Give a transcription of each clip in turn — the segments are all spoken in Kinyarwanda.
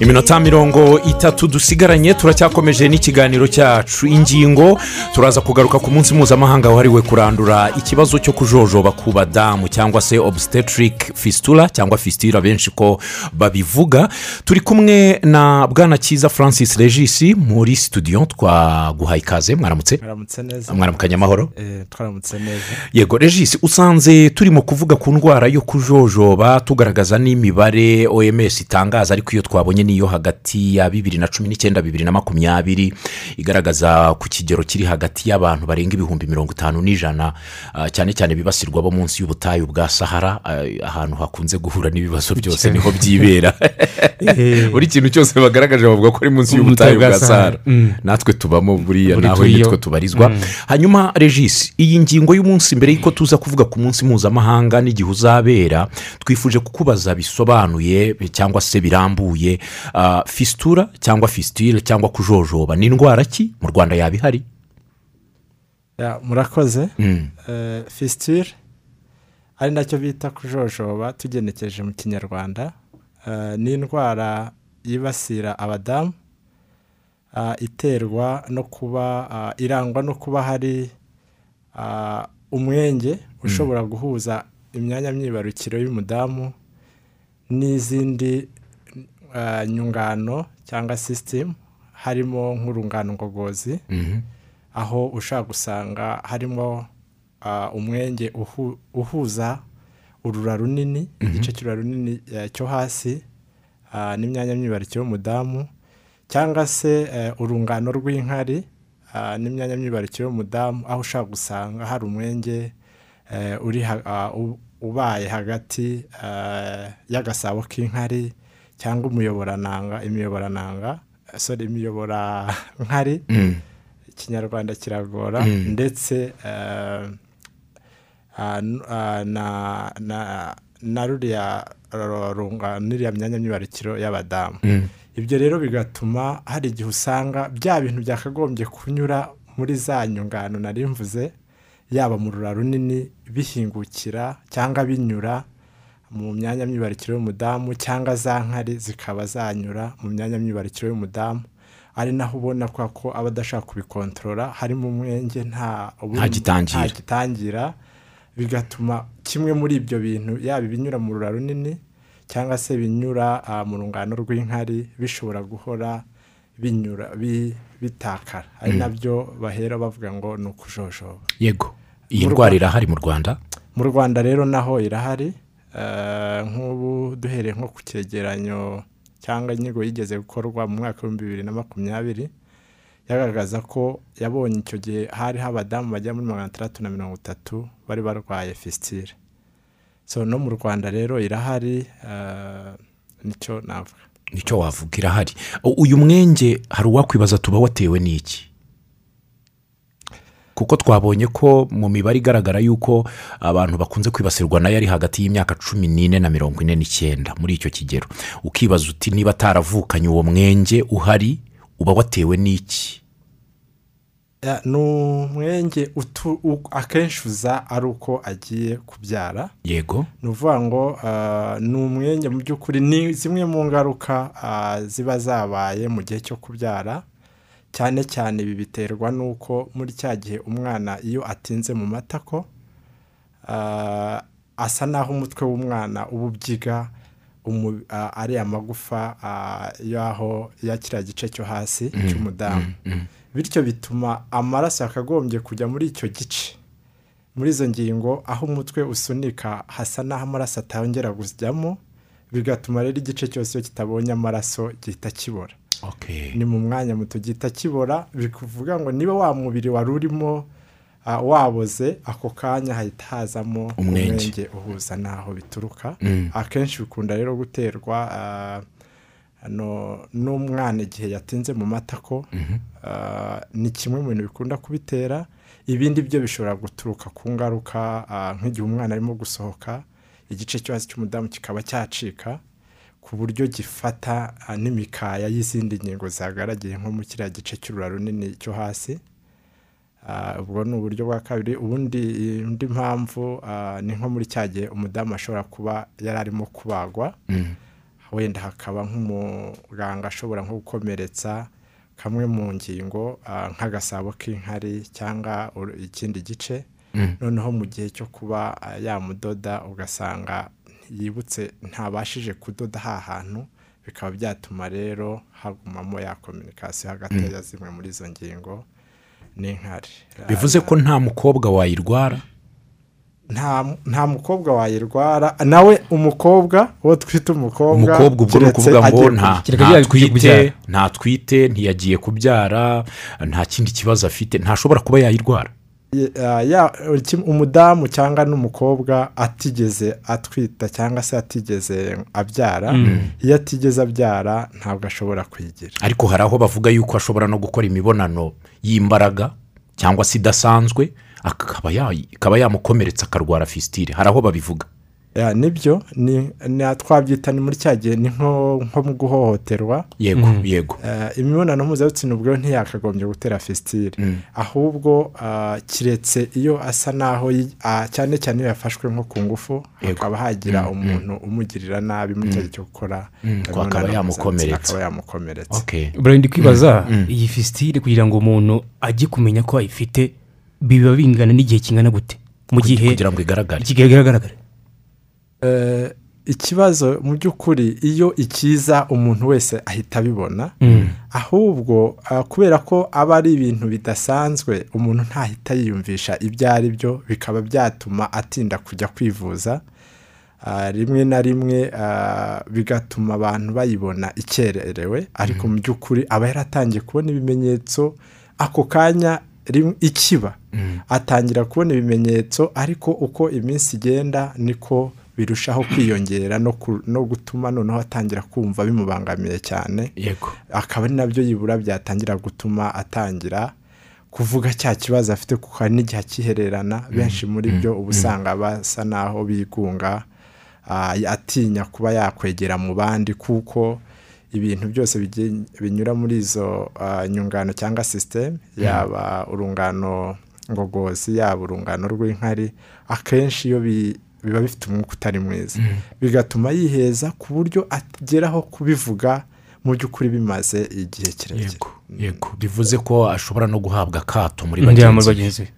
iminota mirongo itatu dusigaranye turacyakomeje n'ikiganiro cyacu. Ingingo turaza kugaruka ku munsi mpuzamahanga wahariwe kurandura ikibazo cyo kujojoba ku badamu cyangwa se obstetric fistula cyangwa fistula benshi ko babivuga. Turi kumwe na bwana cyiza francis regisi muri studio. Twaguhaye ikaze mwaramutse? Mwaramukanye amahoro? Eh, twaramutse neza. Yego regisi usanze turimo kuvuga ku ndwara yo kujojoba tugaragaza n'imibare oms itangaza ariko iyo twabonye niyo hagati ya bibiri na cumi n'icyenda bibiri na makumyabiri igaragaza ku kigero kiri hagati y'abantu barenga ibihumbi mirongo itanu n'ijana. Ah, cyane cyane bibasirwa bo munsi y'ubutayu bwa sahara ah, ahantu hakunze guhura n'ibibazo byose ni ho byibera. Buri kintu cyose bagaragaje bavuga ko ari munsi y'ubutayu bwa sahara. Natwe tubamo buriya turiyo. nitwe tubarizwa. Hanyuma regisi iyi ngingo y'umunsi mbere y'uko tuza kuvuga ku munsi mpuzamahanga n'igihe uzabera twifuje kukubaza bisobanuye cyangwa se birambuye fisitura cyangwa fisitire cyangwa kujojoba ni indwara ki mu rwanda yaba ihari? Ya, murakoze. Mm. Eh, fistule ari na cyo bita kujojoba tugenekereje mu kinyarwanda. Eh, ni indwara yibasira abadamu ah, iterwa no kuba ah, irangwa no kuba hari ah, umwenge ushobora guhuza imyanya myibarukiro y'umudamu n'izindi ah, nyungano cyangwa sisitemu harimo nk'urungano ngogozi Mhm. aho ushobora gusanga harimo ah, umwenge uhu- uhuza urura runini igice cy'urura runini eh, cyo hasi n'imyanya myibarukiro y'umudamu cyangwa se eh, urungano rw'inkari n'imyanya myibarukiro y'umudamu aho ushobora gusanga hari umwenge eh, ubaye hagati eh, y'agasabo k'inkari cyangwa umuyoborananga imiyoborananga eh, sorry imiyoborankari Mm. ikinyarwanda kiragora Mm. ndetse eh, ah, ah, na ruriya n'iriya myanya myibarukiro y'abadamu Mm. ibyo rero bigatuma hari igihe usanga bya bintu byakagombye kunyura muri za nyungano nari mvuze yaba mu rura runini bihingukira cyangwa binyura mu myanya myibarukiro y'umudamu cyangwa za nkari zikaba zanyura mu myanya myibarukiro y'umudamu. Ari naho ubona ko aba adashaka kubikontorora harimo umwenge nta gitangira. bigatuma kimwe muri ibyo bintu yaba ibinyura mu rura runini cyangwa se binyura mu rungano rw'inkari bishobora guhora binyura bi- bitakara. Ari na byo bahera bavuga ngo ni ukujojoba. Yego. Iyi ndwara irahari mu rwanda? Mu rwanda rero naho irahari. Nk'ubu duhereye nko ku cyegeranyo cyangwa inyigo yigeze gukorwa mu mwaka w'ibihumbi bibiri na makumyabiri yagaragaza ko yabonye icyo gihe hariho abadamu bagera muri magana atandatu na mirongo itatu bari barwaye fisitire so no mu rwanda rero irahari eh, ni cyo navuga. Nicyo wavuga irahari. Uyu mwenge hari uwakwibaza tuba watewe n'iki? Kuko twabonye ko mu mibare igaragara yuko abantu bakunze kwibasirwa na yo ari hagati y'imyaka cumi n'ine na mirongo ine n'icyenda muri icyo kigero. Ukibaza uti niba ataravukanye uwo mwenge uhari uba watewe n'iki? Ni umwenge akenshi uza ari uko agiye kubyara. Yego. Ni ukuvuga ngo ah, ni umwenge mu by'ukuri ni zimwe mu ngaruka ah, ziba zabaye mu gihe cyo kubyara. Cyane cyane ibi biterwa n'uko muri cya gihe umwana iyo atinze mu matako ah, asa n'aho umutwe w'umwana uba ubyiga umu- ah, ari amagufa ah, y'aho ya kiriya gice cyo hasi cy'umudamu. Bityo bituma amaraso yakagombye kujya muri icyo gice. Muri izo ngingo aho umutwe usunika hasa n'aho amaraso atongera kujyamo bigatuma rero igice cyose kitabonye amaraso gihita kibora. Ni mu mwanya muto gihita kibora bikuvuga ngo niba wa mubiri wari urimo waboze ako kanya hahita hazamo Umwenge. uhuza n'aho bituruka. Mm. akenshi bikunda rero guterwa no- n'umwana igihe yatinze mu matako ah, ni kimwe mu bintu bikunda kubitera. Ibindi byo bishobora guturuka ku ngaruka nk'igihe umwana arimo gusohoka igice cyo hasi cy'umudamu kikaba cyacika. Ku buryo gifata ah, n'imikaya y'izindi ngingo zagaragiye nko mu kiriya gice cy'urura runini cyo hasi. Ah, ubwo ni uburyo bwa kabiri. Ubundi indi mpamvu ah, ni nko muri cya gihe umudamu ashobora kuba yari arimo kubagwa. Wenda hakaba nk'umuganga ashobora nko gukomeretsa kamwe mu ngingo nk'agasabo k'inkari cyangwa ikindi gice. Noneho mu gihe cyo kuba yamudoda ugasanga yibutse ntabashije kudoda ha hantu bikaba byatuma rero hagumamo ya kominikasiyo hagati ya zimwe muri izo ngingo n'inkari bivuze ko nta mukobwa wayirwara? Nta nta mukobwa wayirwara. Nawe umukobwa uwo twita umukobwa umukobwa ubwo ni ukuvuga ngo ntatwite ntiyagiye kubyara nta kindi kibazo afite ntashobora kuba yayirwara. Kim- umudamu cyangwa n'umukobwa atigeze atwita cyangwa se atigeze abyara iyo atigeze abyara ntabwo ashobora kwigira. Ariko hari aho bavuga yuko ashobora no gukora imibonano y'imbaraga cyangwa se idasanzwe akaba yamukomeretsa akarwara fisitire hari aho babivuga. Ni byo ni ni- twabyita ni muri cya gihe ni nko nko mu guhohoterwa. Yego yego. Eh, imibonano mpuzabitsina ubwo ntiyakagombye gutera fesitire ahubwo ah, kiretse iyo asa naho ah, cyane cyane iyo yafashwe nko ku ngufu hakaba hagira umuntu umugirira nabi mu gihe cyo gukora akaba yamukomeretsa. ndi kwibaza iyi fisitire kugira ngo umuntu ajye kumenya ko ayifite biba bingana n'igihe kingana gute? Mu gihe kugira ngo igaragare. Eh, ikibazo mu by'ukuri iyo ikiza umuntu wese ahita abibona ahubwo ah, kubera ko aba ari ibintu bidasanzwe umuntu ntahita yiyumvisha ibyo ari byo bikaba byatuma atinda kujya kwivuza Ah, rimwe na rimwe ah, bigatuma abantu bayibona ikererewe ariko mu by'ukuri aba yaratangiye kubona ibimenyetso ako kanya ikiba. Atangira kubona ibimenyetso ariko uko iminsi igenda niko birushaho kwiyongera no gutuma noneho atangira kumva bimubangamiye cyane. Yego. Akaba ari na byo yibura byatangira gutuma atangira kuvuga cya kibazo afite kuko hari n'igihe akihererana. Benshi muri byo uba usanga basa naho bigunga atinya kuba yakwegera mu bandi kuko ibintu byose binyura muri izo nyungano cyangwa sisiteme yaba urungano ngogozi yaba urungano rw'inkari akenshi iyo biba bifite umwuka utari mwiza. Bigatuma yiheza ku buryo ageraho kubivuga mu by'ukuri bimaze igihe kirekire. Yego yego. Bivuze ko ashobora no guhabwa akato muri bagenzi be. bagenzi be.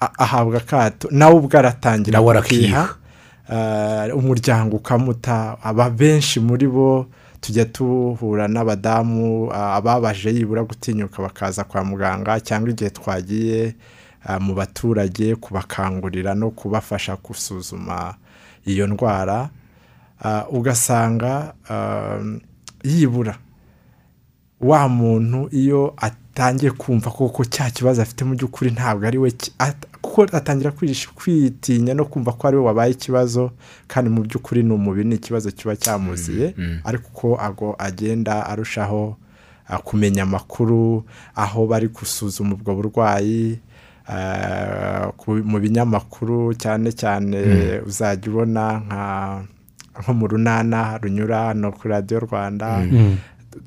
A- ahabwa akato. Nawe ubwo aratangira arakiha. Ah, umuryango ukamuta. Aba benshi muri bo tujya tuhura n'abadamu ah, ababaje yibura gutinyuka bakaza kwa muganga cyangwa igihe twagiye. Mu baturage kubakangurira no kubafasha gusuzuma iyo ndwara Ah, ugasanga ah, yibura. Wa muntu iyo atangiye kumva koko cya kibazo afite mu by'ukuri ntabwo ari we kuko atangira kwitinya no kumva ko ari we wabaye ikibazo kandi mu by'ukuri ni umubiri ni ikibazo kiba cyamuziye ariko uko ago agenda arushaho ah, kumenya amakuru aho bari gusuzuma ubwo burwayi ah, mu binyamakuru cyane cyane uzajya ubona nka nko mu runana runyura hano kuri radiyo rwanda.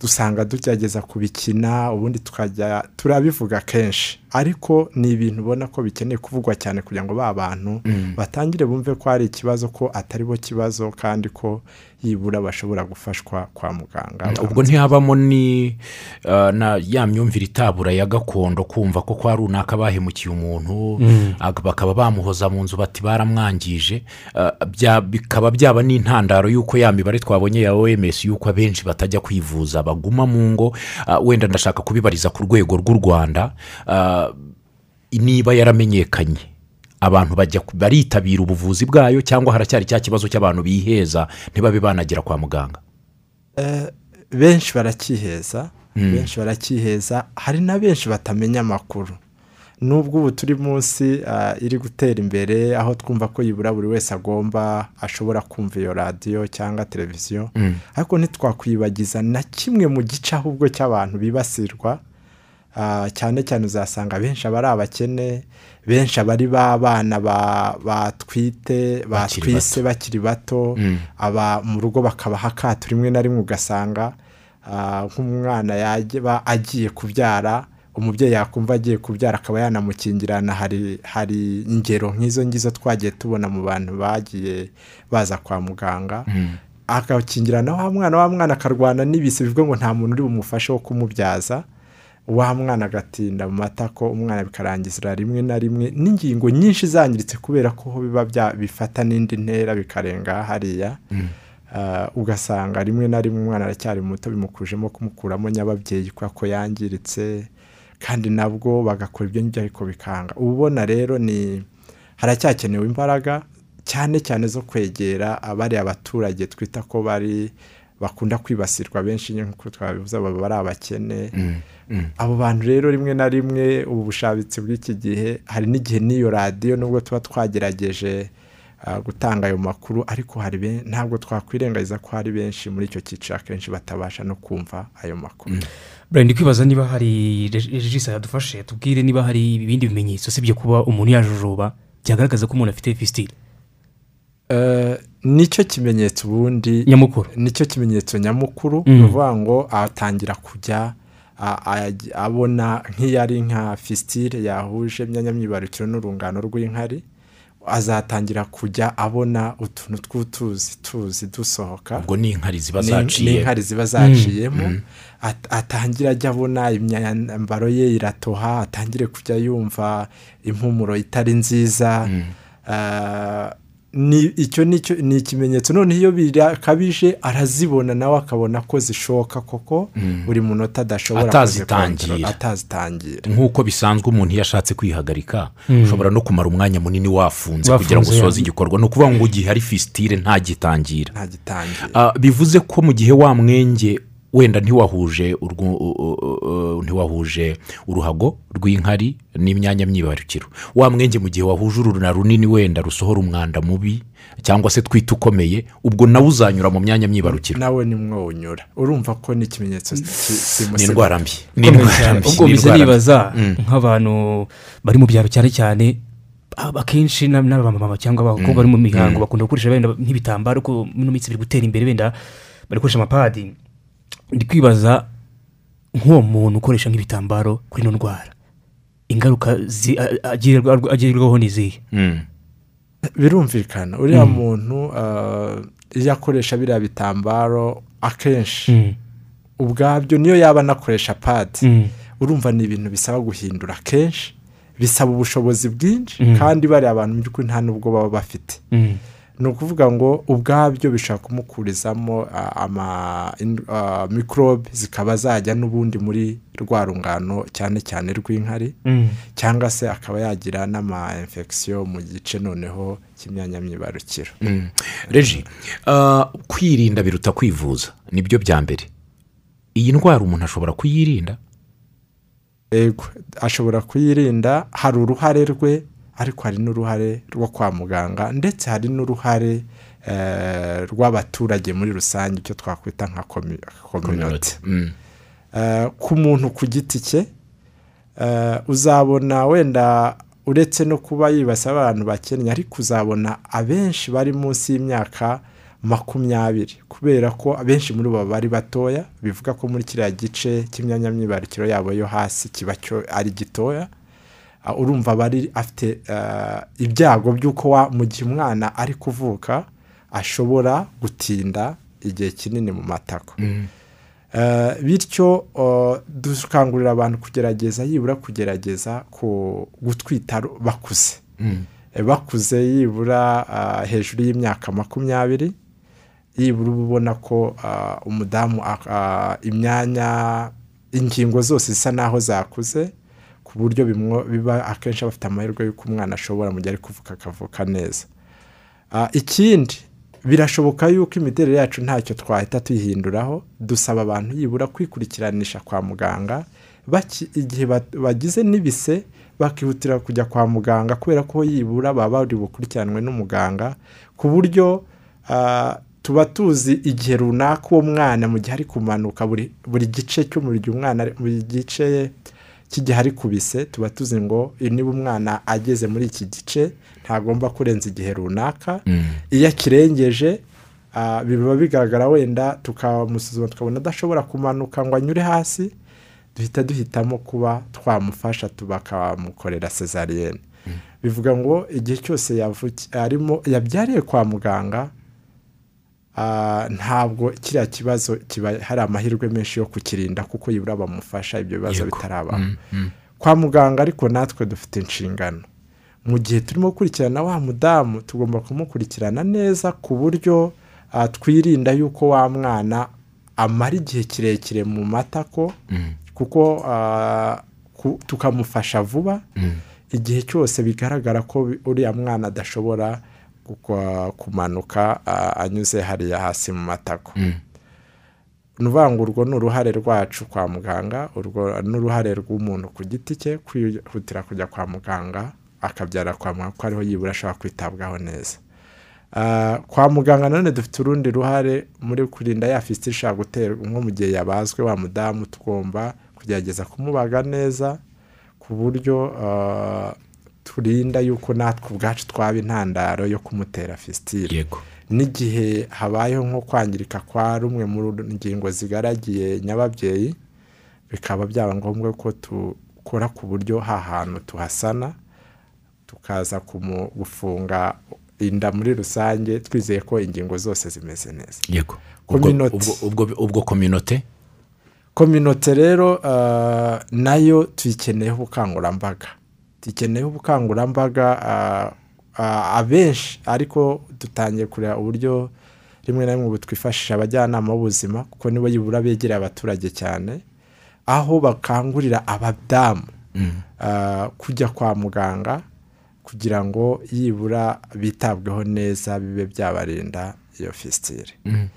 Dusanga tugerageza kubikina ubundi tukajya turabivuga kenshi. Ariko ni ibintu ubona ko bikeneye kuvugwa cyane kugira ngo ba bantu batangire bumve ko hari ikibazo ko atari bo kibazo kandi ko yibura bashobora gufashwa kwa muganga. Ubwo ntihabamo ni uh, na ya myumvire itabura ya gakondo kumva ko kwa runaka bahemukiye umuntu ag- bakaba bamuhoza mu nzu bati baramwangije Uh, bikaba byaba n'intandaro y'uko ya mibare twabonye ya oms y'uko abenshi batajya kwivuza baguma mu ngo Uh, wenda ndashaka kubibariza ku rwego rw'u rwanda niba yaramenyekanye. Abantu bajya baritabira ubuvuzi bwayo cyangwa haracyari cya kibazo cy'abantu biheza ntibabe banagera kwa muganga? Benshi barakiheza benshi barakiheza hari na benshi batamenya amakuru. Nubwo ubu turi munsi ah, iri gutera imbere aho twumva ko yibura buri wese agomba ashobora kumva iyo radiyo cyangwa televiziyo. Ariko ntitwakwibagiza na kimwe mu gice ahubwo cy'abantu bibasirwa. Ah, cyane cyane uzasanga benshi aba ari abakene benshi aba ari ba bana ba- batwite batwise bakiri bato aba mu rugo bakabaha akato rimwe na rimwe ugasanga ah, nk'umwana yaba agiye kubyara umubyeyi yakumva agiye kubyara akaba yanamukingirana hari hari ingero nk'izo ngizo twagiye tubona mu bantu bagiye baza kwa muganga agakingirana wa mwana wa mwana akarwana n'ibise bivuga ngo nta muntu uri bumufashe wo kumubyaza wa mwana agatinda mu matako umwana bikarangizira rimwe na rimwe n'ingingo nyinshi zangiritse kubera ko biba bya- bifata n'indi ntera bikarenga hariya. Ah, ugasanga rimwe na rimwe umwana aracyari muto bimukujemo kumukuramo nyababyeyi kubera ko yangiritse kandi nabwo bagakora ibyo ngibyo ariko bikanga. Uba ubona rero ni haracyakenewe imbaraga cyane cyane zo kwegera abari abaturage twita ko bari bakunda kwibasirwa benshi nk'uko twabivuze baba ari abakene. Abo bantu rero rimwe na rimwe ubu bushabitsi bw'iki gihe hari n'igihe n'iyo radiyo nubwo tuba twagerageje ah, gutanga ayo makuru ariko hari ntabwo twakwirengagiza ko hari benshi muri icyo cyiciro akenshi batabasha no kumva ayo makuru. Brian ndi kwibaza niba hari regisi yadufashe tubwire niba hari ibindi bimenyetso usibye kuba umuntu yajojoba byagaragaza ko umuntu afite fisitire Eh, ni cyo kimenyetso ubundi nyamukuru. Nicyo kimenyetso nyamukuru. Mm. ni ukuvuga ngo atangira kujya a- a- abona nk'iyo ari nka fisitire yahuje imyanya myibarukiro n'urungano rw'inkari azatangira kujya abona utuntu tw'utuzi tuzi dusohoka. Ubwo ni inkari ziba Ni- zaciye. n'inkari ziba zaciyemo. At- atangira ajya abona imyambaro ye iratoha atangire kujya yumva impumuro itari nziza. Ah, ni icyo ni ikimenyetso. None iyo birakabije arazibona nawe akabona ko zishoka koko buri munota adashobora Atazitangira. nk'uko bisanzwe umuntu iyo ashatse kwihagarika ushobora no kumara umwanya munini wafunze kugira ngo usoze igikorwa. Ni ukuvuga ngo igihe hari fisitire ntagitangira. Ntagitangira. Ah, bivuze ko mu gihe wa mwenge wenda ntiwahuje ntiwahuje uruhago rw'inkari n'imyanya myibarukiro. Wa mwenge mu gihe wahuje uruna runini wenda rusohora umwanda mubi cyangwa se twita ukomeye ubwo nawe uzanyura mu myanya myibarukiro. Nawe ni mwonyura urumva ko ni ikimenyetso ki- ni indwara mbi. Ni indwara mbi. Ubwo mbi. nibaza nk'abantu bari mu byaro cyane cyane aba- akenshi na- n'abamama cyangwa abakobwa bari mu mihango bakunda gukoresha wenda nk'ibitambaro ko ino minsi biri gutera imbere wenda bari gukoresha amapadi. Ndi kwibaza nk'uwo muntu ukoresha nk'ibitambaro kuri ino ndwara. Ingaruka agirirwaho ni izihe Mm. birumvikana. Uriya muntu ah, iyo akoresha biriya bitambaro akenshi Mm. ubwabyo niyo yaba anakoresha padi urumva ni ibintu bisaba guhindura kenshi bisaba ubushobozi bwinshi kandi bariya abantu mu by'ukuri nta n'ubwo baba bafite. Ni ukuvuga ngo ubwabyo bishobora kumukurizamo mikorobe zikaba zajya n'ubundi muri rwa rungano cyane cyane rw'inkari Mm. cyangwa se akaba yagira n'ama infection mu gice noneho cy'imyanya myibarukiro Mm. reji ah, kwirinda biruta kwivuza ni byo bya mbere iyi ndwara umuntu ashobora kuyirinda ashobora kuyirinda hari uruhare rwe ariko hari n'uruhare rwo kwa muganga ndetse hari n'uruhare eh, rw'abaturage muri rusange icyo twakwita nka kominote Mm. Eh, ku muntu ku giti cye eh, uzabona wenda uretse no kuba yibasiye abantu bakennye ariko uzabona abenshi bari munsi y'imyaka makumyabiri kubera ko abenshi muri bo bari batoya bivuga ko muri kiriya gice cy'imyanya myibarukiro yabo yo hasi kiba ari gitoya urumva bari afite eh, ibyago by'uko wa- mu gihe umwana ari kuvuka ashobora gutinda igihe kinini mu matako. Eh, bityo dukangurira abantu kugerageza yibura kugerageza ku gutwita bakuze. Eh, bakuze yibura ah, hejuru y'imyaka makumyabiri yibura uba ubona ko ah, umudamu ah, ah, imyanya ingingo zose zisa n'aho zakuze ku buryo biba akenshi aba afite amahirwe y'uko umwana ashobora mu gihe ari kuvuka akavuka neza. Ah, ikindi birashoboka yuko imiterere yacu ntacyo twahita tuyihinduraho dusaba abantu yibura kwikurikiranisha kwa muganga igihe ba- bagize n'ibise bakihutira kujya kwa muganga kubera ko yibura baba bari bukurikiranwe n'umuganga ku buryo ah, tuba tuzi igihe runaka uwo mwana mu gihe ari kumanuka buri gice cy'umubiri umwana buri gice cy'igihe ari ku bise tuba tuzi ngo niba umwana ageze muri iki gice ntagomba kurenza igihe runaka. Iyo akirengeje ah, biba bigaragara wenda tukamusuzuma tukabona adashobora kumanuka ngo anyure hasi duhita duhitamo kuba twamufasha bakamukorera sezariyene bivuga ngo igihe cyose arimo yabyariye kwa muganga ntabwo kiriya kibazo kiba hari amahirwe menshi yo kukirinda kuko yibura bamufasha ibyo bibazo bitarabaho. Kwa muganga ariko natwe dufite inshingano. Mu gihe turimo gukurikirana wa mudamu tugomba kumukurikirana neza ku buryo ah, twirinda yuko wa mwana amara igihe kirekire mu matako kuko ah, tukamufasha vuba. Igihe cyose bigaragara ko uriya mwana adashobora kumanuka anyuze hariya hasi mu matako. Ni ukuvuga ngo urwo ni uruhare rwacu kwa muganga urwo ni uruhare rw'umuntu ku giti cye kwihutira kujya kwa muganga akabyara kwa muganga ko ariho yibura ashobora kwitabwaho neza. Kwa muganga nanone dufite urundi ruhare muri kurinda ya fisitire ishobora guterwa nko mu gihe yabazwe wa mudamu tugomba kugerageza kumubaga neza ku buryo turinda yuko natwe ubwacu twaba intandaro yo kumutera fisitire yego. N'igihe habayeho nko kwangirika kwa rumwe mu ngingo zigaragiye nyababyeyi bikaba byaba ngombwa ko dukora ku buryo ha hantu tuhasana tukaza kumu- gufunga inda muri rusange twizeye ko ingingo zose zimeze neza. Yego. Ubwo kominote kominote rero ah, na yo tuyikeneyeho ubukangurambaga. Tuyikeneyeho ubukangurambaga abenshi ariko dutangiye kureba uburyo rimwe na rimwe twifashisha abajyanama b'ubuzima kuko nibo yibura begereye abaturage cyane aho bakangurira abadamu ah, kujya kwa muganga kugira ngo yibura bitabweho neza bibe byabarinda iyo murakoze. Ah,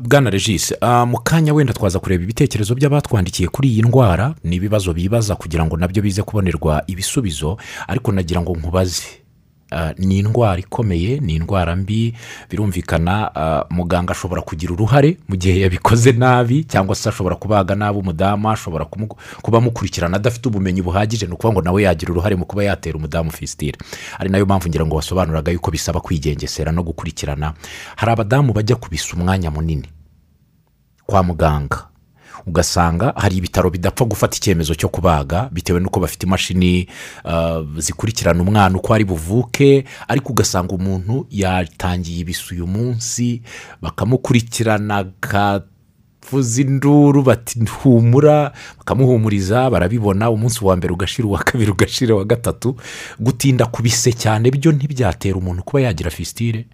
bwana regis ah, mu kanya wenda twaza kureba ibitekerezo by'abatwandikiye kuri iyi ndwara ni ibibazo bibaza kugira ngo na byo bize kubonerwa ibisubizo ariko nagira ngo nkubaze. Ni indwara ikomeye ni indwara mbi. Birumvikana ah, muganga ashobora kugira uruhare mu gihe yabikoze nabi cyangwa se ashobora kubaga nabi umudamu ashobora kuba amukurikirana adafite ubumenyi buhagije ni ukuvuga ngo nawe yagira uruhare mu kuba yatera umudamu fisitire ari na yo mpamvu ngira ngo wasobanuraga yuko bisaba kwigengesera no gukurikirana. Hari abadamu bajya kubisa umwanya munini kwa muganga. Ugasanga hari ibitaro bidapfa gufata icyemezo cyo kubaga bitewe n'uko bafite imashini ah, zikurikirana umwana uko ari buvuke ariko ugasanga umuntu yatangiye ibisu uyu munsi bakamukurikirana akavuza induru bati humura bakamuhumuriza barabibona umunsi wa mbere ugashira uwa kabiri ugashira uwa gatatu gutinda ku bise cyane byo ntibyatera umuntu kuba yagira fisitire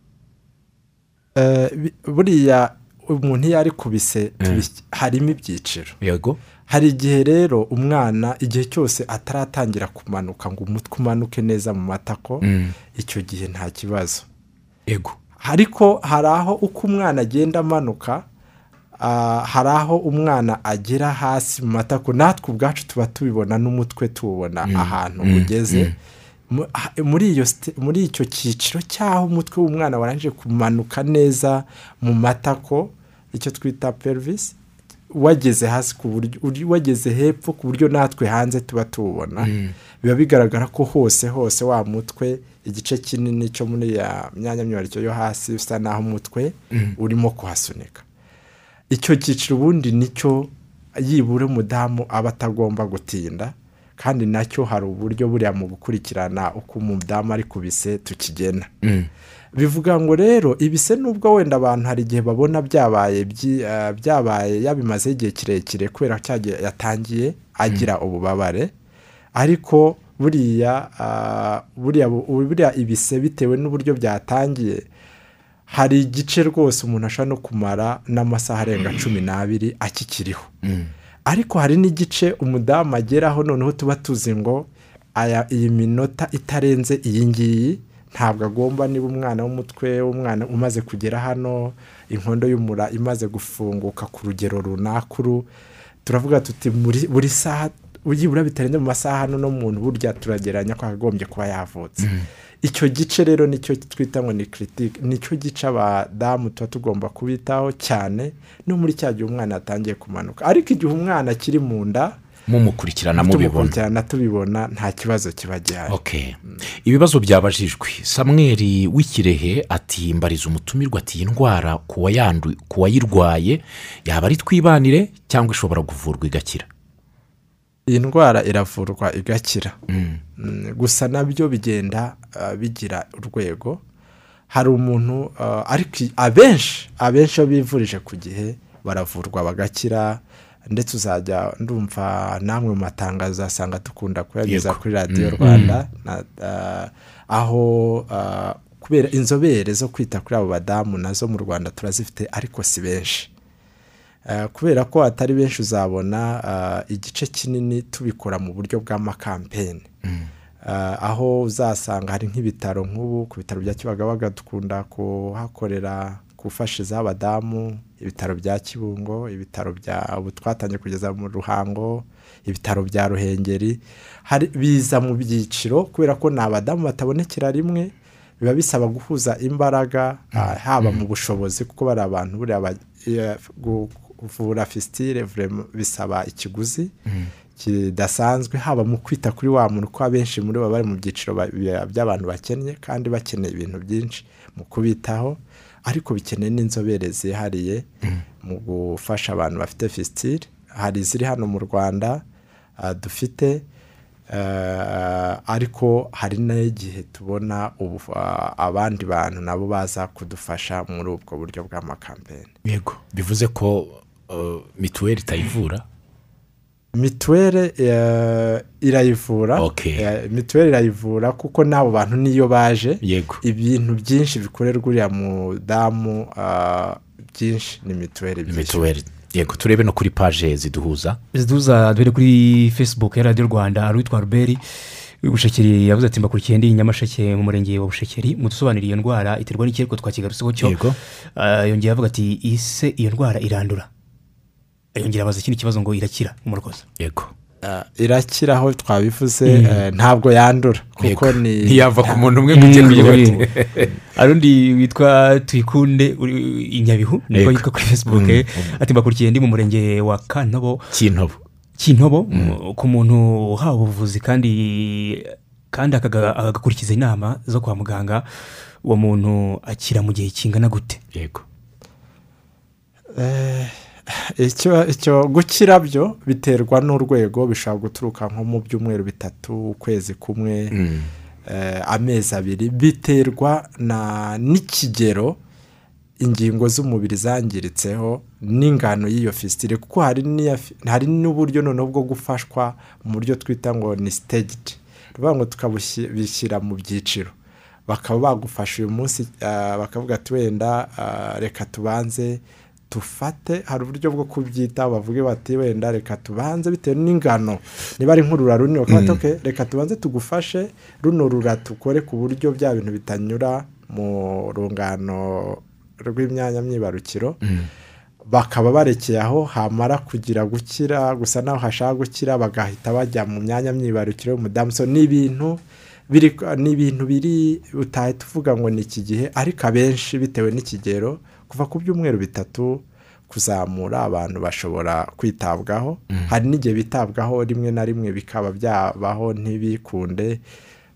Eh, buriya umuntu iyo ari kubise tubi- harimo ibyiciro. Yego. Hari igihe rero umwana igihe cyose ataratangira kumanuka ngo umutwe umanuke neza mu matako icyo gihe nta kibazo. Yego. Ariko hari aho uko umwana agenda amanuka ah, hari aho umwana agera hasi mu matako natwe ubwacu tuba tubibona n'umutwe tuwubona ahantu ugeze. Muri icyo cyiciro cy'aho umutwe w'umwana warangije kumanuka neza mu matako icyo twita pelvis wageze hasi ku buryo wageze hepfo ku buryo natwe hanze tuba tuwubona biba bigaragara ko hose hose wa mutwe igice kinini cyo muri ya myanya myibarukiro yo hasi bisa naho umutwe urimo kuhasunika. Icyo cyiciro ubundi ni cyo yibura umudamu aba atagomba gutinda kandi na cyo hari uburyo buriya mu gukurikirana uko umudamu ari kubise tukigena. Bivuga ngo rero ibise nubwo wenda abantu hari igihe babona byabaye eh, byabaye yabimazeho igihe kirekire kubera gihe yatangiye agira ububabare ariko buriya ah, buriya bu- buriya ibise bitewe n'uburyo byatangiye hari igice rwose umuntu ashobora no kumara n'amasaha arenga cumi n'abiri akikiriho. Ariko hari n'igice umudamu ageraho noneho tuba tuzi ngo aya iyi minota itarenze iyi ngiyi ntabwo agomba niba umwana w'umutwe w'umwana umaze kugera hano inkondo y'umura imaze gufunguka ku rugero runaka uru turavuga tuti muri- buri saha byibura bitarenze mu masaha hano no muntu burya turageranya ko akagombye kuba yavutse. Icyo gice rero ni cyo twita ngo ni kiritike ni cyo gice abadamu tuba tugomba kubitaho cyane no muri cya gihe umwana yatangiye kumanuka. Ariko igihe umwana akiri mu nda mumukurikirana mubibona tubibona nta kibazo kiba gihari. Okay. ibibazo byabajijwe. Samweri w'ikirehe ati mbariza umutumirwa ati iyi ndwara ku wayirwaye yaba ari twibanire cyangwa ishobora kuvurwa igakira? Iyi ndwara iravurwa igakira. Mm, gusa na byo bigenda ah, bigira urwego. Hari umuntu ah, ariko abenshi abenshi iyo bivurije ku gihe baravurwa bagakira ndetse uzajya ndumva namwe mu matangazo uzasanga dukunda kuyageza kuri radiyo rwanda na- ah, aho ah, kubera inzobere zo kwita kuri abo badamu na zo mu rwanda turazifite ariko si benshi. Eh, kubera ko atari benshi uzabona ah, igice kinini tubikora mu buryo bw'amakampeni Ah, aho uzasanga hari nk'ibitaro nk'ubu ku bitaro bya kibagabaga dukunda kuhakorera gufashiza abadamu ibitaro bya kibungo ibitaro bya ubu twatangiye kugeza mu ruhango ibitaro bya ruhengeri. Biza mu byiciro kubera ko ni abadamu batabonekera rimwe biba bisaba guhuza imbaraga ah, haba mu bushobozi kuko bari abantu buriya kuvura fisitire bisaba ikiguzi kidasanzwe haba mu kwita kuri wa muntu ko abenshi muri bo bari mu byiciro ba- bya- by'abantu bakennye kandi bakeneye ibintu byinshi mu kubitaho. Ariko bikeneye n'inzobere zihariye mu gufasha abantu bafite fisitire hari iziri hano mu rwanda ah, dufite eh, ariko hari n'igihe tubona ah, abandi bantu nabo baza kudufasha muri ubwo buryo bw'amakampeni yego bivuze ko uh, mituweli itayivura mituweli eh, irayivura. Eh, mituweli irayivura kuko n'abo bantu niyo baje. Yego. Ibintu byinshi bikorerwa uriya mudamu ah, byinshi ni mituweli byinshi. mituweli yego turebe no kuri paje ziduhuza. Ziduza duhere kuri facebook ya radiyo rwanda hari uwitwa ruberi bushekeri yavuze ati mbakurikiye ndi nyamasheke mu murenge wa bushekeri. Mudusobanurire iyo ndwara iterwa n'iki ariko twakigarutseho cyo Yego. Ah, yongeye avuga ati ise iyo ndwara irandura. Yongera abaza ikindi kibazo ngo irakira umurwaza yego. Ah, irakira aho twabivuze eh, ntabwo yandura kuko ni ntiyava ku muntu umwe ngo ujye kugira ati hari undi witwa tuyikunde uri i nyabihu niko yitwa kuri facebook eh. ati mbakurikiye ndi mu murenge wa kantobo kintobo kintobo ku muntu uhawe ubuvuzi kandi kandi akaga- agakurikiza inama zo kwa muganga uwo muntu akira mu gihe kingana gute? Yego. Icyo icyo gukira byo biterwa n'urwego bishobora guturuka nko mu byumweru bitatu ukwezi kumwe Mm. eh, amezi abiri biterwa na n'ikigero ingingo z'umubiri zangiritseho n'ingano y'iyo fisitire kuko hari n'uburyo noneho bwo gufashwa mu buryo twita ngo ni sitagidi ni ukuvuga ngo tukabishyira mu byiciro bakaba bagufasha uyu munsi ah, bakavuga ati wenda ah, reka tubanze dufate hari uburyo bwo kubyita bavuge bati wenda reka tubanze bitewe n'ingano. Niba ari nk'urura runini bakaba bati "Okay, reka tubanze tugufashe runo rura tukore ku buryo bya bintu bitanyura mu rungano rw'imyanya myibarukiro. Bakaba barekeye aho hamara kugira gukira gusa naho hashaka gukira bagahita bajya mu myanya myibarukiro y'umudamu. So ni ibintu biri ni ibintu biri utahita uvuga ngo ni iki gihe ariko abenshi bitewe n'ikigero kuva ku byumweru bitatu kuzamura abantu bashobora kwitabwaho hari n'igihe bitabwaho rimwe na rimwe bikaba byabaho ntibikunde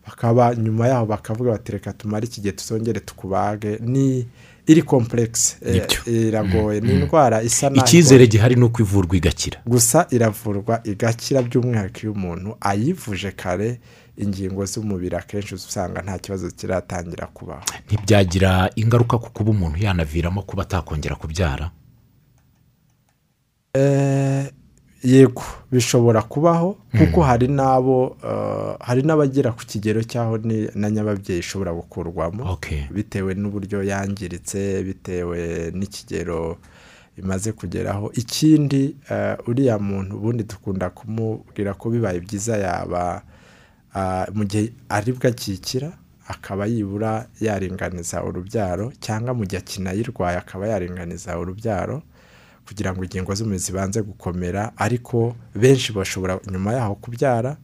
bakaba nyuma yaho bakavuga bati reka tumare iki gihe tuzongere tukubage. Ni iri kompuregisi Nibyo. iragoye. Ni indwara isa naho icyizere gihari ni uko ivurwa igakira. Gusa iravurwa igakira by'umwihariko iyo umuntu ayivuje kare ingingo z'umubiri akenshi usanga nta kibazo kiratangira kubaho. Ntibyagira ingaruka ku kuba umuntu yanaviramo kuba atakongera kubyara? Eh, yego bishobora kubaho kuko hari n'abo eh, hari n'abagera ku kigero cy'aho na nyababyeyi ishobora gukurwamo. Bitewe n'uburyo yangiritse bitewe n'ikigero imaze kugeraho. Ikindi eh, uriya muntu ubundi dukunda kumubwira ko bibaye byiza yaba mu gihe ari bwo akikira akaba yibura yaringaniza urubyaro cyangwa mu gihe akinayirwaye akaba yaringaniza urubyaro kugira ngo ingingo z'umubiri zibanze gukomera ariko benshi bashobora nyuma yaho kubyara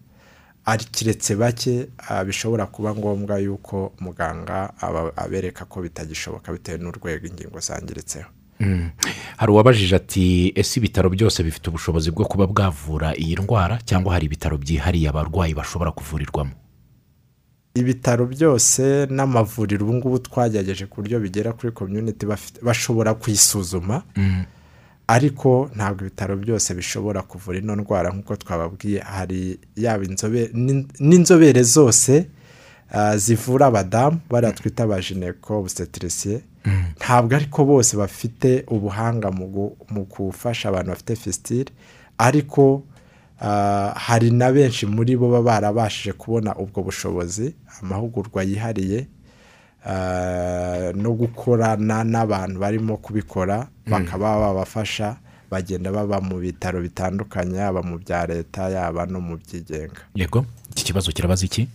ari kiretse bake ah, bishobora kuba ngombwa yuko muganga abereka ko bitagishoboka bitewe n'urwego ingingo zangiritseho. Hari uwabajije ati ese ibitaro byose bifite ubushobozi bwo kuba bwavura iyi ndwara cyangwa hari ibitaro byihariye abarwayi bashobora kuvurirwamo? Ibitaro byose n'amavuriro ubu ngubu twagerageje ku buryo bigera kuri komyuniti bashobora kuyisuzuma ariko ntabwo ibitaro byose bishobora kuvura ino ndwara nk'uko twababwiye. Hari yaba inzobere n'in- n'inzobere zose ah, zivura abadamu bariya twita abajeneko busetirisiye ntabwo ariko bose bafite ubuhanga mu gu- mu gufasha abantu bafite fisitire ariko ah, hari na benshi muri bo baba barabashije kubona ubwo bushobozi amahugurwa yihariye ah, no gukorana n'abantu barimo kubikora bakaba babafasha bagenda baba mu bitaro bitandukanye yaba mu bya leta yaba no mu byigenga. Yego iki kibazo kirabaza iki?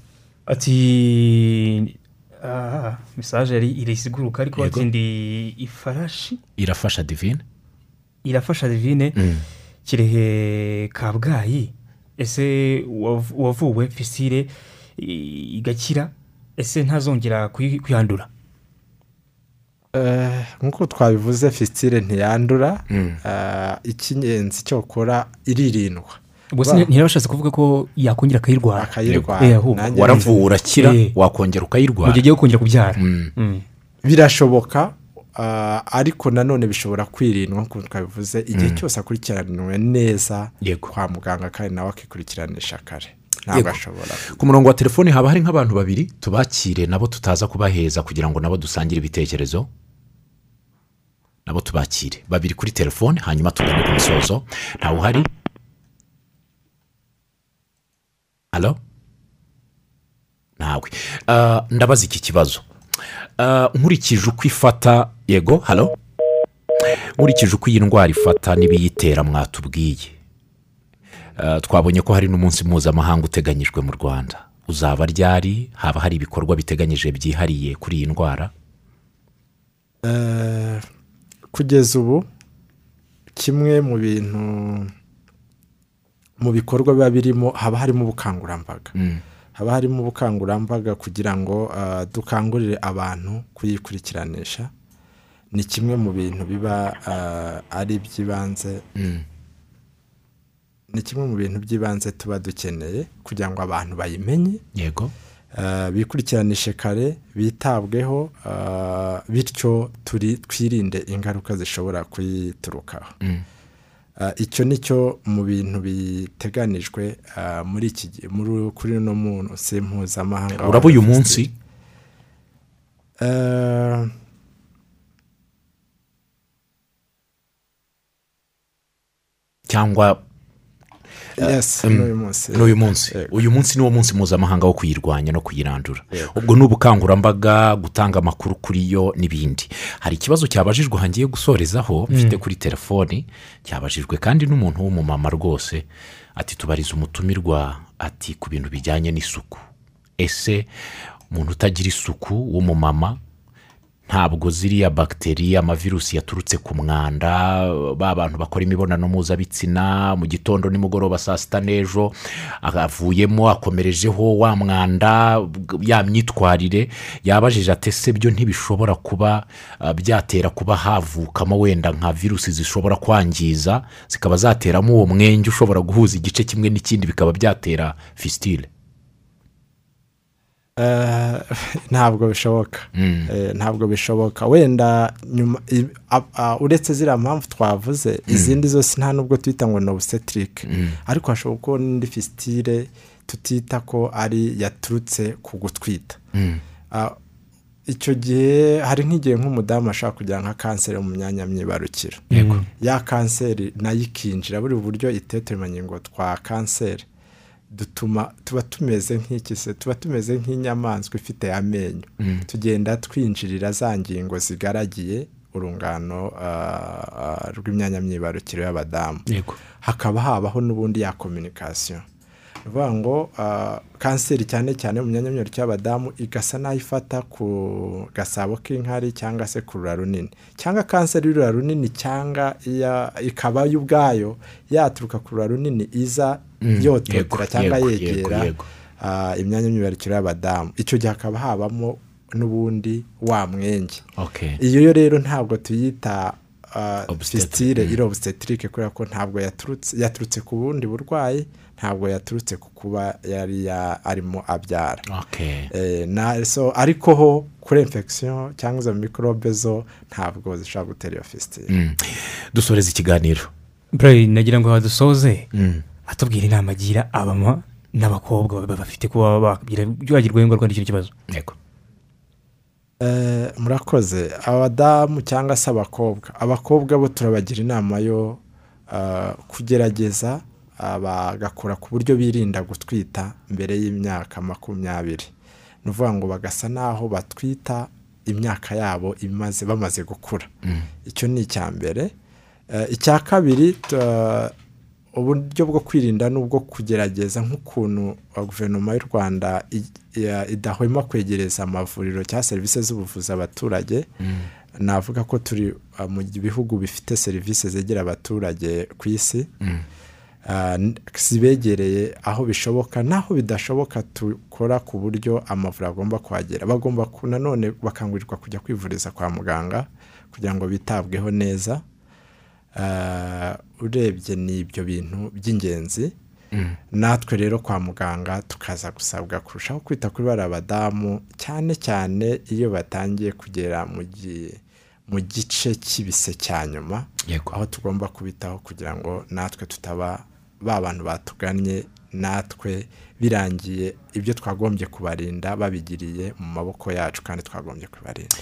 Ati mesaje yari irisiguruka ariko ndi ifarashi. Irafasha divine? Irafasha divine? Kirehe kabgayi? Ese wav- wavuwe fisire igakira? Ese ntazongera kuyandura? Eh, nk'uko twabivuze fisitire ntiyandura Eh, icy'ingenzi cyokora iririndwa ubwo se Ba- ntiyabashatse kuvuga ko yakongera akayirwara. Akayirwara. Eh. Nanjye waravuwe urakira Eh. wakongera mu ukayirwara gihe agiye kongera kubyara. Mm. Mm. birashoboka ah, ariko nanone bishobora kwirindwa nk'uko twabivuze igihe cyose akurikiraniwe neza kwa muganga kandi nawe akikurikiranisha kare. Ntabwo ashobora. Ku murongo wa telefoni haba hari nk'abantu babiri tubakire nabo tutaza kubaheza kugira ngo nabo dusangire ibitekerezo. Nabo tubakire. Babiri kuri telefone hanyuma tugane ku musozo ntawe uhari. Halo ntawe Ah, ndabaza iki kibazo. Ah, nkurikije uko ifata yego halo nkurikije uko iyi ndwara ifata n'ibiyitera mwatubwiye. Uh, twabonye ko hari n'umunsi mpuzamahanga uteganyijwe mu rwanda. Uzaba ryari? Haba hari ibikorwa biteganyije byihariye kuri iyi ndwara? Eh, kugeza ubu kimwe mu bintu mu bikorwa biba birimo haba harimo ubukangurambaga. Haba harimo ubukangurambaga kugira ngo ah, dukangurire abantu kuyikurikiranisha. Ni kimwe mu bintu biba ah, ari iby'ibanze. Ni kimwe mu bintu by'ibanze tuba dukeneye kugira ngo abantu bayimenye. Yego. Uh, bikurikiranishe kare bitabweho bityo turi twirinde ingaruka zishobora kuyiturukaho. Uh, icyo ni cyo mu bintu biteganijwe uh, muri iki gihe muri kuri uno munsi mpuzamahanga uraba uyu munsi? Cyangwa n'uyu munsi n'uyu munsi uyu munsi ni wo munsi mpuzamahanga wo kuyirwanya no kuyirandura. Ubwo ni ubukangurambaga gutanga amakuru kuri yo n'ibindi. Hari ikibazo cyabajijwe hangiye gusorezaho mfite kuri telefoni. Cyabajijwe kandi n'umuntu w'umumama rwose ati tubarize umutumirwa ati ku bintu bijyanye n'isuku. Ese umuntu utagira isuku w'umumama ntabwo ziriya bagiteri amavirusi yaturutse ku mwanda ba bantu bakora imibonano mpuzabitsina mu gitondo nimugoroba saa sita n'ejo avuyemo akomerejeho wa mwanda ya myitwarire yabajije ati ese byo ntibishobora kuba ah, byatera kuba havukamo wenda nka virusi zishobora kwangiza zikaba zateramo uwo mwenge ushobora guhuza igice kimwe n'ikindi bikaba byatera fisitire Eh, ntabwo bishoboka. Eh, ntabwo bishoboka. Wenda nyuma uretse ziriya mpamvu twavuze izindi zose nta nubwo twita ngo ni obusetirike ariko hashobora kuba n'indi fisitire tutita ko ari yaturutse ku gutwita. Ah, icyo gihe hari nk'igihe nk'umudamu ashobora kugira nka kanseri mu myanya myibarukiro. Ya kanseri na yo ikinjira buri buryo iteteremangingo twa kanseri. Dutuma tuba tumeze nk'iki se? Tuba tumeze nk'inyamaswa ifite amenyo. Tugenda twinjirira za ngingo zigaragiye urungano ah, ah, rw'imyanya myibarukiro y'abadamu. Hakaba habaho n'ubundi ya kominikasiyo ni ukuvuga ngo ah, kanseri cyane cyane mu myanya myibarukiro y'abadamu igasa n'aho ifata ku gasabo k'inkari cyangwa se ku rura runini cyangwa kanseri y'urura runini cyangwa ikaba yo ubwayo yaturuka ku rura runini iza yototera cyangwa yegera imyanya myibarukiro y'abadamu icyo gihe hakaba habamo n'ubundi wa mwenge iyo yo rero ntabwo tuyita. Fisitire iri obusetirike kubera ko ntabwo yaturutse yaturutse ku bundi burwayi ntabwo yaturutse ku kuba yari ya- arimo abyara. Eh, na so ariko ho kuri infection cyangwa izo mikorobe zo ntabwo zishobora gutera iyo fisitire Mm. dusoreza ikiganiro. Bray nagira ngo dusoze atubwira inama agira abama n'abakobwa bafite kuba bagira ingaruka n'icyo kibazo. Murakoze. Abadamu cyangwa se abakobwa. Abakobwa bo turabagira inama yo ah, kugerageza ah, bagakora ku buryo birinda gutwita mbere y'imyaka makumyabiri. Ni ukuvuga ngo bagasa n'aho batwita imyaka yabo imaze bamaze gukura. Icyo ni icya mbere Eh, icya kabiri uburyo bwo kwirinda ni ubwo kugerageza nk'ukuntu guverinoma y'u rwanda idahwema kwegereza amavuriro cyangwa serivisi z'ubuvuzi abaturage navuga ko turi uh, mu bihugu bifite serivisi zegera abaturage ku isi Uh, n- zibegereye aho bishoboka n'aho bidashoboka dukora ku buryo amavuriro agomba kuhagera. Bagomba nanone bakangurirwa kujya kwivuriza kwa muganga kugira ngo bitabweho neza urebye ni ibyo bintu by'ingenzi natwe rero kwa muganga tukaza gusabwa kurushaho kwita kuri bariya badamu cyane cyane iyo batangiye kugera mu gi- mu gice cy'ibise cya nyuma aho tugomba kubitaho kugira ngo natwe tutaba ba bantu batugannye natwe birangiye ibyo twagombye kubarinda babigiriye mu maboko yacu kandi twagombye kubarinda.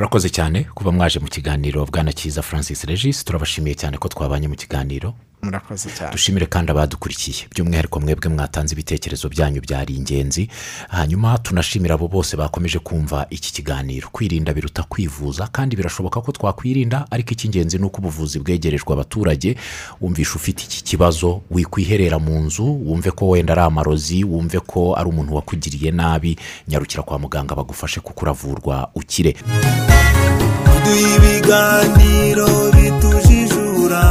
Murakoze cyane kuba mwaje mu kiganiro bwana cyiza francis regis. Turabashimiye cyane ko twabanye mu kiganiro. Murakoze cyane. Dushimire kandi abadukurikiye. By'umwihariko mwebwe mwatanze ibitekerezo byanyu byari ingenzi. Hanyuma tunashimira abo bose bakomeje kumva iki kiganiro. Kwirinda biruta kwivuza kandi birashoboka ko twakwirinda ariko icy'ingenzi ni uko ubuvuzi bwegerejwe abaturage. Wumvishe ufite iki kibazo wikwiherera mu nzu wumve ko wenda ari amarozi wumve ko ari umuntu wakugiriye nabi nyarukira kwa muganga bagufashe kuko uravurwa ukire. duhe ibiganiro bitujijura